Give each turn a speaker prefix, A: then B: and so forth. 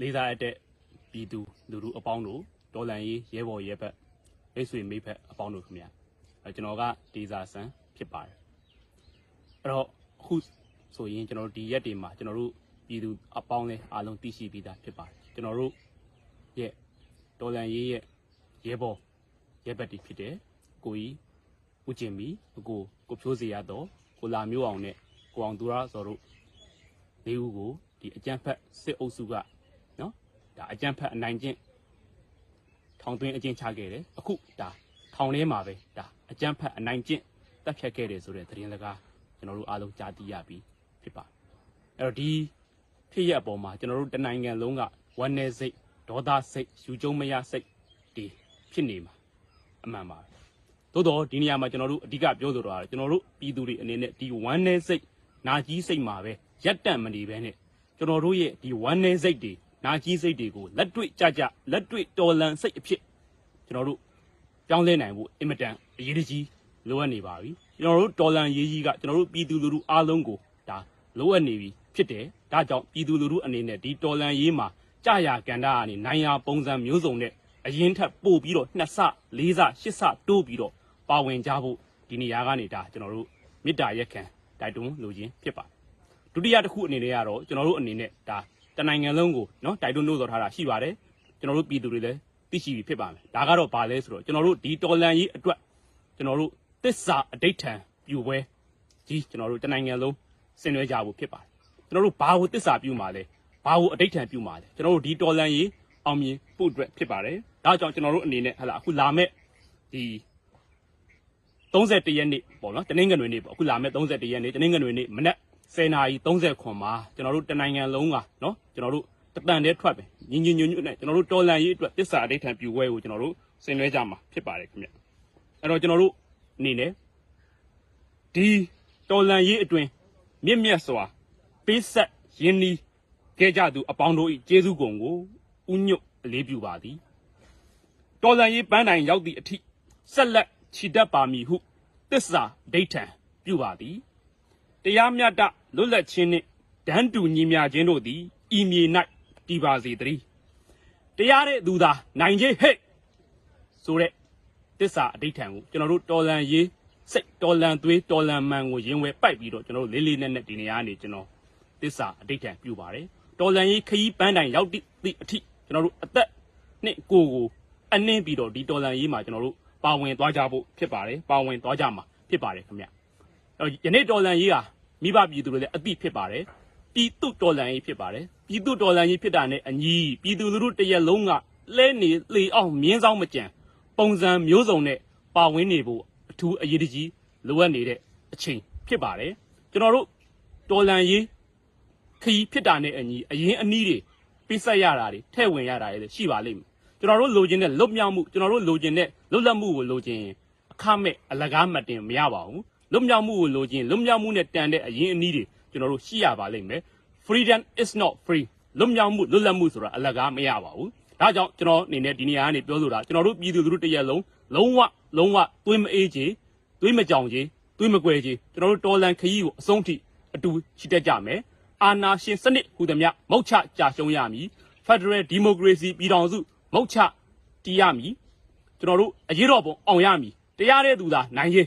A: လေးစားရတဲ့ပြည်သူလူထုအပေါင်းတို့ဒေါ်လန်ရေးရဲဘော်ရဲဘက်မိတ်ဆွေမိတ်ဖက်အပေါင်းတို့ခင်ဗျာအဲကျွန်တော်ကဒေဇာဆန်ဖြစ်ပါတယ်အဲ့တော့အခုဆိုရင်ကျွန်တော်တို့ဒီရက်တွေမှာကျွန်တော်တို့ပြည်သူအပေါင်းလဲအားလုံးသိရှိပြီးသားဖြစ်ပါတယ်ကျွန်တော်တို့ရဲ့ဒေါ်လန်ရေးရဲ့ရဲဘော်ရဲဘက်တွေဖြစ်တယ်ကိုကြီးဦးကျင်မီအကိုကိုဖြိုးစီရတော့ကိုလာမျိုးအောင်နဲ့ကိုအောင်သူရစော်တို့လေးဦးကိုဒီအကြမ်းဖက်စစ်အုပ်စုကနော် ဒါအကြမ်းဖက်အနိုင်ကျင့်ထောင်သွင်းအကျဉ်းချခဲ့တယ်အခုဒါထောင်ထဲမှာပဲဒါအကြမ်းဖက်အနိုင်ကျင့်တပ်ဖြတ်ခဲ့တယ်ဆိုတဲ့သတင်းစကားကျွန်တော်တို့အားလုံးကြားသိရပြီဖြစ်ပါတယ်အဲ့တော့ဒီဖြစ်ရအပေါ်မှာကျွန်တော်တို့တနိုင်ငံလုံးကဝမ်းနည်းစိတ်ဒေါသစိတ်ယူကျုံမရစိတ်ဒီဖြစ်နေမှာအမှန်ပါပဲသို့တော့ဒီနေရာမှာကျွန်တော်တို့အဓိကပြောဆိုတော့ကျွန်တော်တို့ပြည်သူတွေအနေနဲ့ဒီဝမ်းနည်းစိတ်နာကြီးစိတ်မှာပဲရက်တန့်မနေဘဲနဲ့ကျွန်တော်တို့ရဲ့ဒီဝမ်းနည်းစိတ်တွေ နာကြီးစိတ်တွေကိုလက်တွေ့ကြကြလက်တွေ့တော်လန်စိတ်အဖြစ်ကျွန်တော်တို့ပြောင်းလဲနိုင်ဖို့အင်မတန်အရေးကြီးလိုအပ်နေပါပြီကျွန်တော်တို့တော်လန်ရေးကြီးကကျွန်တော်တို့ပြည်သူလူထုအားလုံးကိုဒါလိုအပ်နေပြီဖြစ်တယ်ဒါကြောင့်ပြည်သူလူထုအနေနဲ့ဒီတော်လန်ရေးမှာကြာရကန်တာကနေနိုင်ရပုံစံမျိုးစုံနဲ့အရင်ထက်ပို့ပြီးတော့နှစ်ဆလေးဆရှစ်ဆတိုးပြီးတော့ပါဝင်ကြဖို့ဒီနေရာကနေဒါကျွန်တော်တို့မေတ္တာရက်ခံတိုက်တွန်းလိုခြင်းဖြစ်ပါတယ်ဒုတိယတစ်ခုအနေနဲ့ကတော့ကျွန်တော်တို့အနေနဲ့ဒါ တနိုင်ငံလုံးကိုနော်တိုက်တွန်းလို့ဆိုထားတာရှိပါတယ်ကျွန်တော်တို့ပြည်သူတွေလည်းသိရှိပြီဖြစ်ပါမယ်ဒါကတော့ဘာလဲဆိုတော့ကျွန်တော်တို့ဒီတော်လန်ရေးအတွက်ကျွန်တော်တို့သစ္စာအဋိဋ္ဌံပြုပွဲကြီးကျွန်တော်တို့တနိုင်ငံလုံးဆင်နွှဲကြဖို့ဖြစ်ပါတယ်ကျွန်တော်တို့ဘာကိုသစ္စာပြုမှာလဲဘာကိုအဋိဋ္ဌံပြုမှာလဲကျွန်တော်တို့ဒီတော်လန်ရေးအောင်မြင်ဖို့အတွက်ဖြစ်ပါတယ်ဒါကြောင့်ကျွန်တော်တို့အနေနဲ့ဟလာအခုလာမဲ့ဒီ31ရက်နေ့ပေါ့နော်တနင်္ဂနွေနေ့ပေါ့အခုလာမဲ့31ရက်နေ့တနင်္ဂနွေနေ့မနက် 10:30ခွန်မှာကျွန်တော်တို့တနိုင်ငံလုံးကနော်ကျွန်တော်တို့တပန်တည်းထွက်ပဲညီညီညွတ်ညွတ်နဲ့ကျွန်တော်တို့တော်လန်ရေးအတွက်တစ္ဆာအဋိဋ္ဌံပြုပွဲကိုကျွန်တော်တို့ဆင်နွှဲကြမှာဖြစ်ပါတယ်ခင်ဗျအဲ့တော့ကျွန်တော်တို့အနေနဲ့ဒီတော်လန်ရေးအတွင်မြင့်မြတ်စွာပေးဆက်ရင်းနှီးခဲ့ကြသူအပေါင်းတို့၏ကျေးဇူးကုန်ကိုဥညွတ်အလေးပြုပါသည်တော်လန်ရေးပန်းတိုင်ရောက်သည့်အထိဆက်လက်ခြိတက်ပါမည်ဟုတစ္ဆာဒိဋ္ဌံပြုပါသည် တရားမျှတလွတ်လပ်ခြင်းနှင့်တန်းတူညီမျှခြင်းတို့သည်ဤမြေ၌တည်ပါစေတည်းတရားတဲ့သူသာနိုင်ခြင်းဟဲ့ဆိုတဲ့တစ္ဆာအဋိဋ္ဌံကိုကျွန်တော်တို့တော်လန်ရေးစိတ်တော်လန်သွေးတော်လန်မှန်ကိုရင်ဝဲပိုက်ပြီးတော့ကျွန်တော်တို့လေးလေးနက်နက်ဒီနေရာကနေကျွန်တော်တစ္ဆာအဋိဋ္ဌံပြုပါတယ်တော်လန်ရေးခရီးပန်းတိုင်ရောက်သည့်အထိကျွန်တော်တို့အသက်နဲ့ကိုယ်ကိုအနှင်းပြီးတော့ဒီတော်လန်ရေးမှာကျွန်တော်တို့ပါဝင်သွားကြဖို့ဖြစ်ပါတယ်ပါဝင်သွားကြမှာဖြစ်ပါတယ်ခင်ဗျအဲ့တော့ ယနေ့တော်လန်ရေးဟာမိဘပြည်သူတွေလည်းအသိဖြစ်ပါတယ်ပြည်သူတော်လန်ရေးဖြစ်ပါတယ်ပြည်သူတော်လန်ရေးဖြစ်တာနဲ့အညီပြည်သူလူထုတစ်ရက်လုံးကလဲနေလေအောင်မြင်းဆောင်မကြံပုံစံမျိုးစုံနဲ့ပါဝင်နေဖို့အထူးအရေးတကြီးလိုအပ်နေတဲ့အချိန်ဖြစ်ပါတယ်ကျွန်တော်တို့တော်လန်ရေးခရီးဖြစ်တာနဲ့အညီအရင်အနည်းတွေပြဆက်ရတာတွေထဲ့ဝင်ရတာတွေလည်းရှိပါလိမ့်မယ်ကျွန်တော်တို့လိုချင်တဲ့လွတ်မြောက်မှုကျွန်တော်တို့လိုချင်တဲ့လွတ်လပ်မှုကိုလိုချင်ရင်အခမဲ့အလကားမတင်မရပါဘူး လွတ်မြောက်မှုကိုလိုချင်လွတ်မြောက်မှုနဲ့တန်တဲ့အရင်အနည်းတွေကျွန်တော်တို့ရှိရပါလိမ့်မယ် freedom is not free လွတ်မြောက်မှုလွတ်လပ်မှုဆိုတာအလကားမရပါဘူးဒါကြောင့်ကျွန်တော်အနေနဲ့ဒီနေရာကနေပြောဆိုတာကျွန်တော်တို့ပြည်သူလူထုတစ်ရက်လုံးလုံးဝလုံးဝသွေးမအေးချေသွေးမကြောင်ချေသွေးမကွဲချေကျွန်တော်တို့တော်လန်ခရီးကိုအဆုံးထိအတူရှိတတ်ကြမယ်အာနာရှင်စနစ်ဟူသည်မြမုတ်ချကြာရှုံးရမည် Federal Democracy ပြည်ထောင်စုမုတ်ချတည်ရမည်ကျွန်တော်တို့အရေးတော်ပုံအောင်ရမည်တရားတဲ့သူသာနိုင်ရေး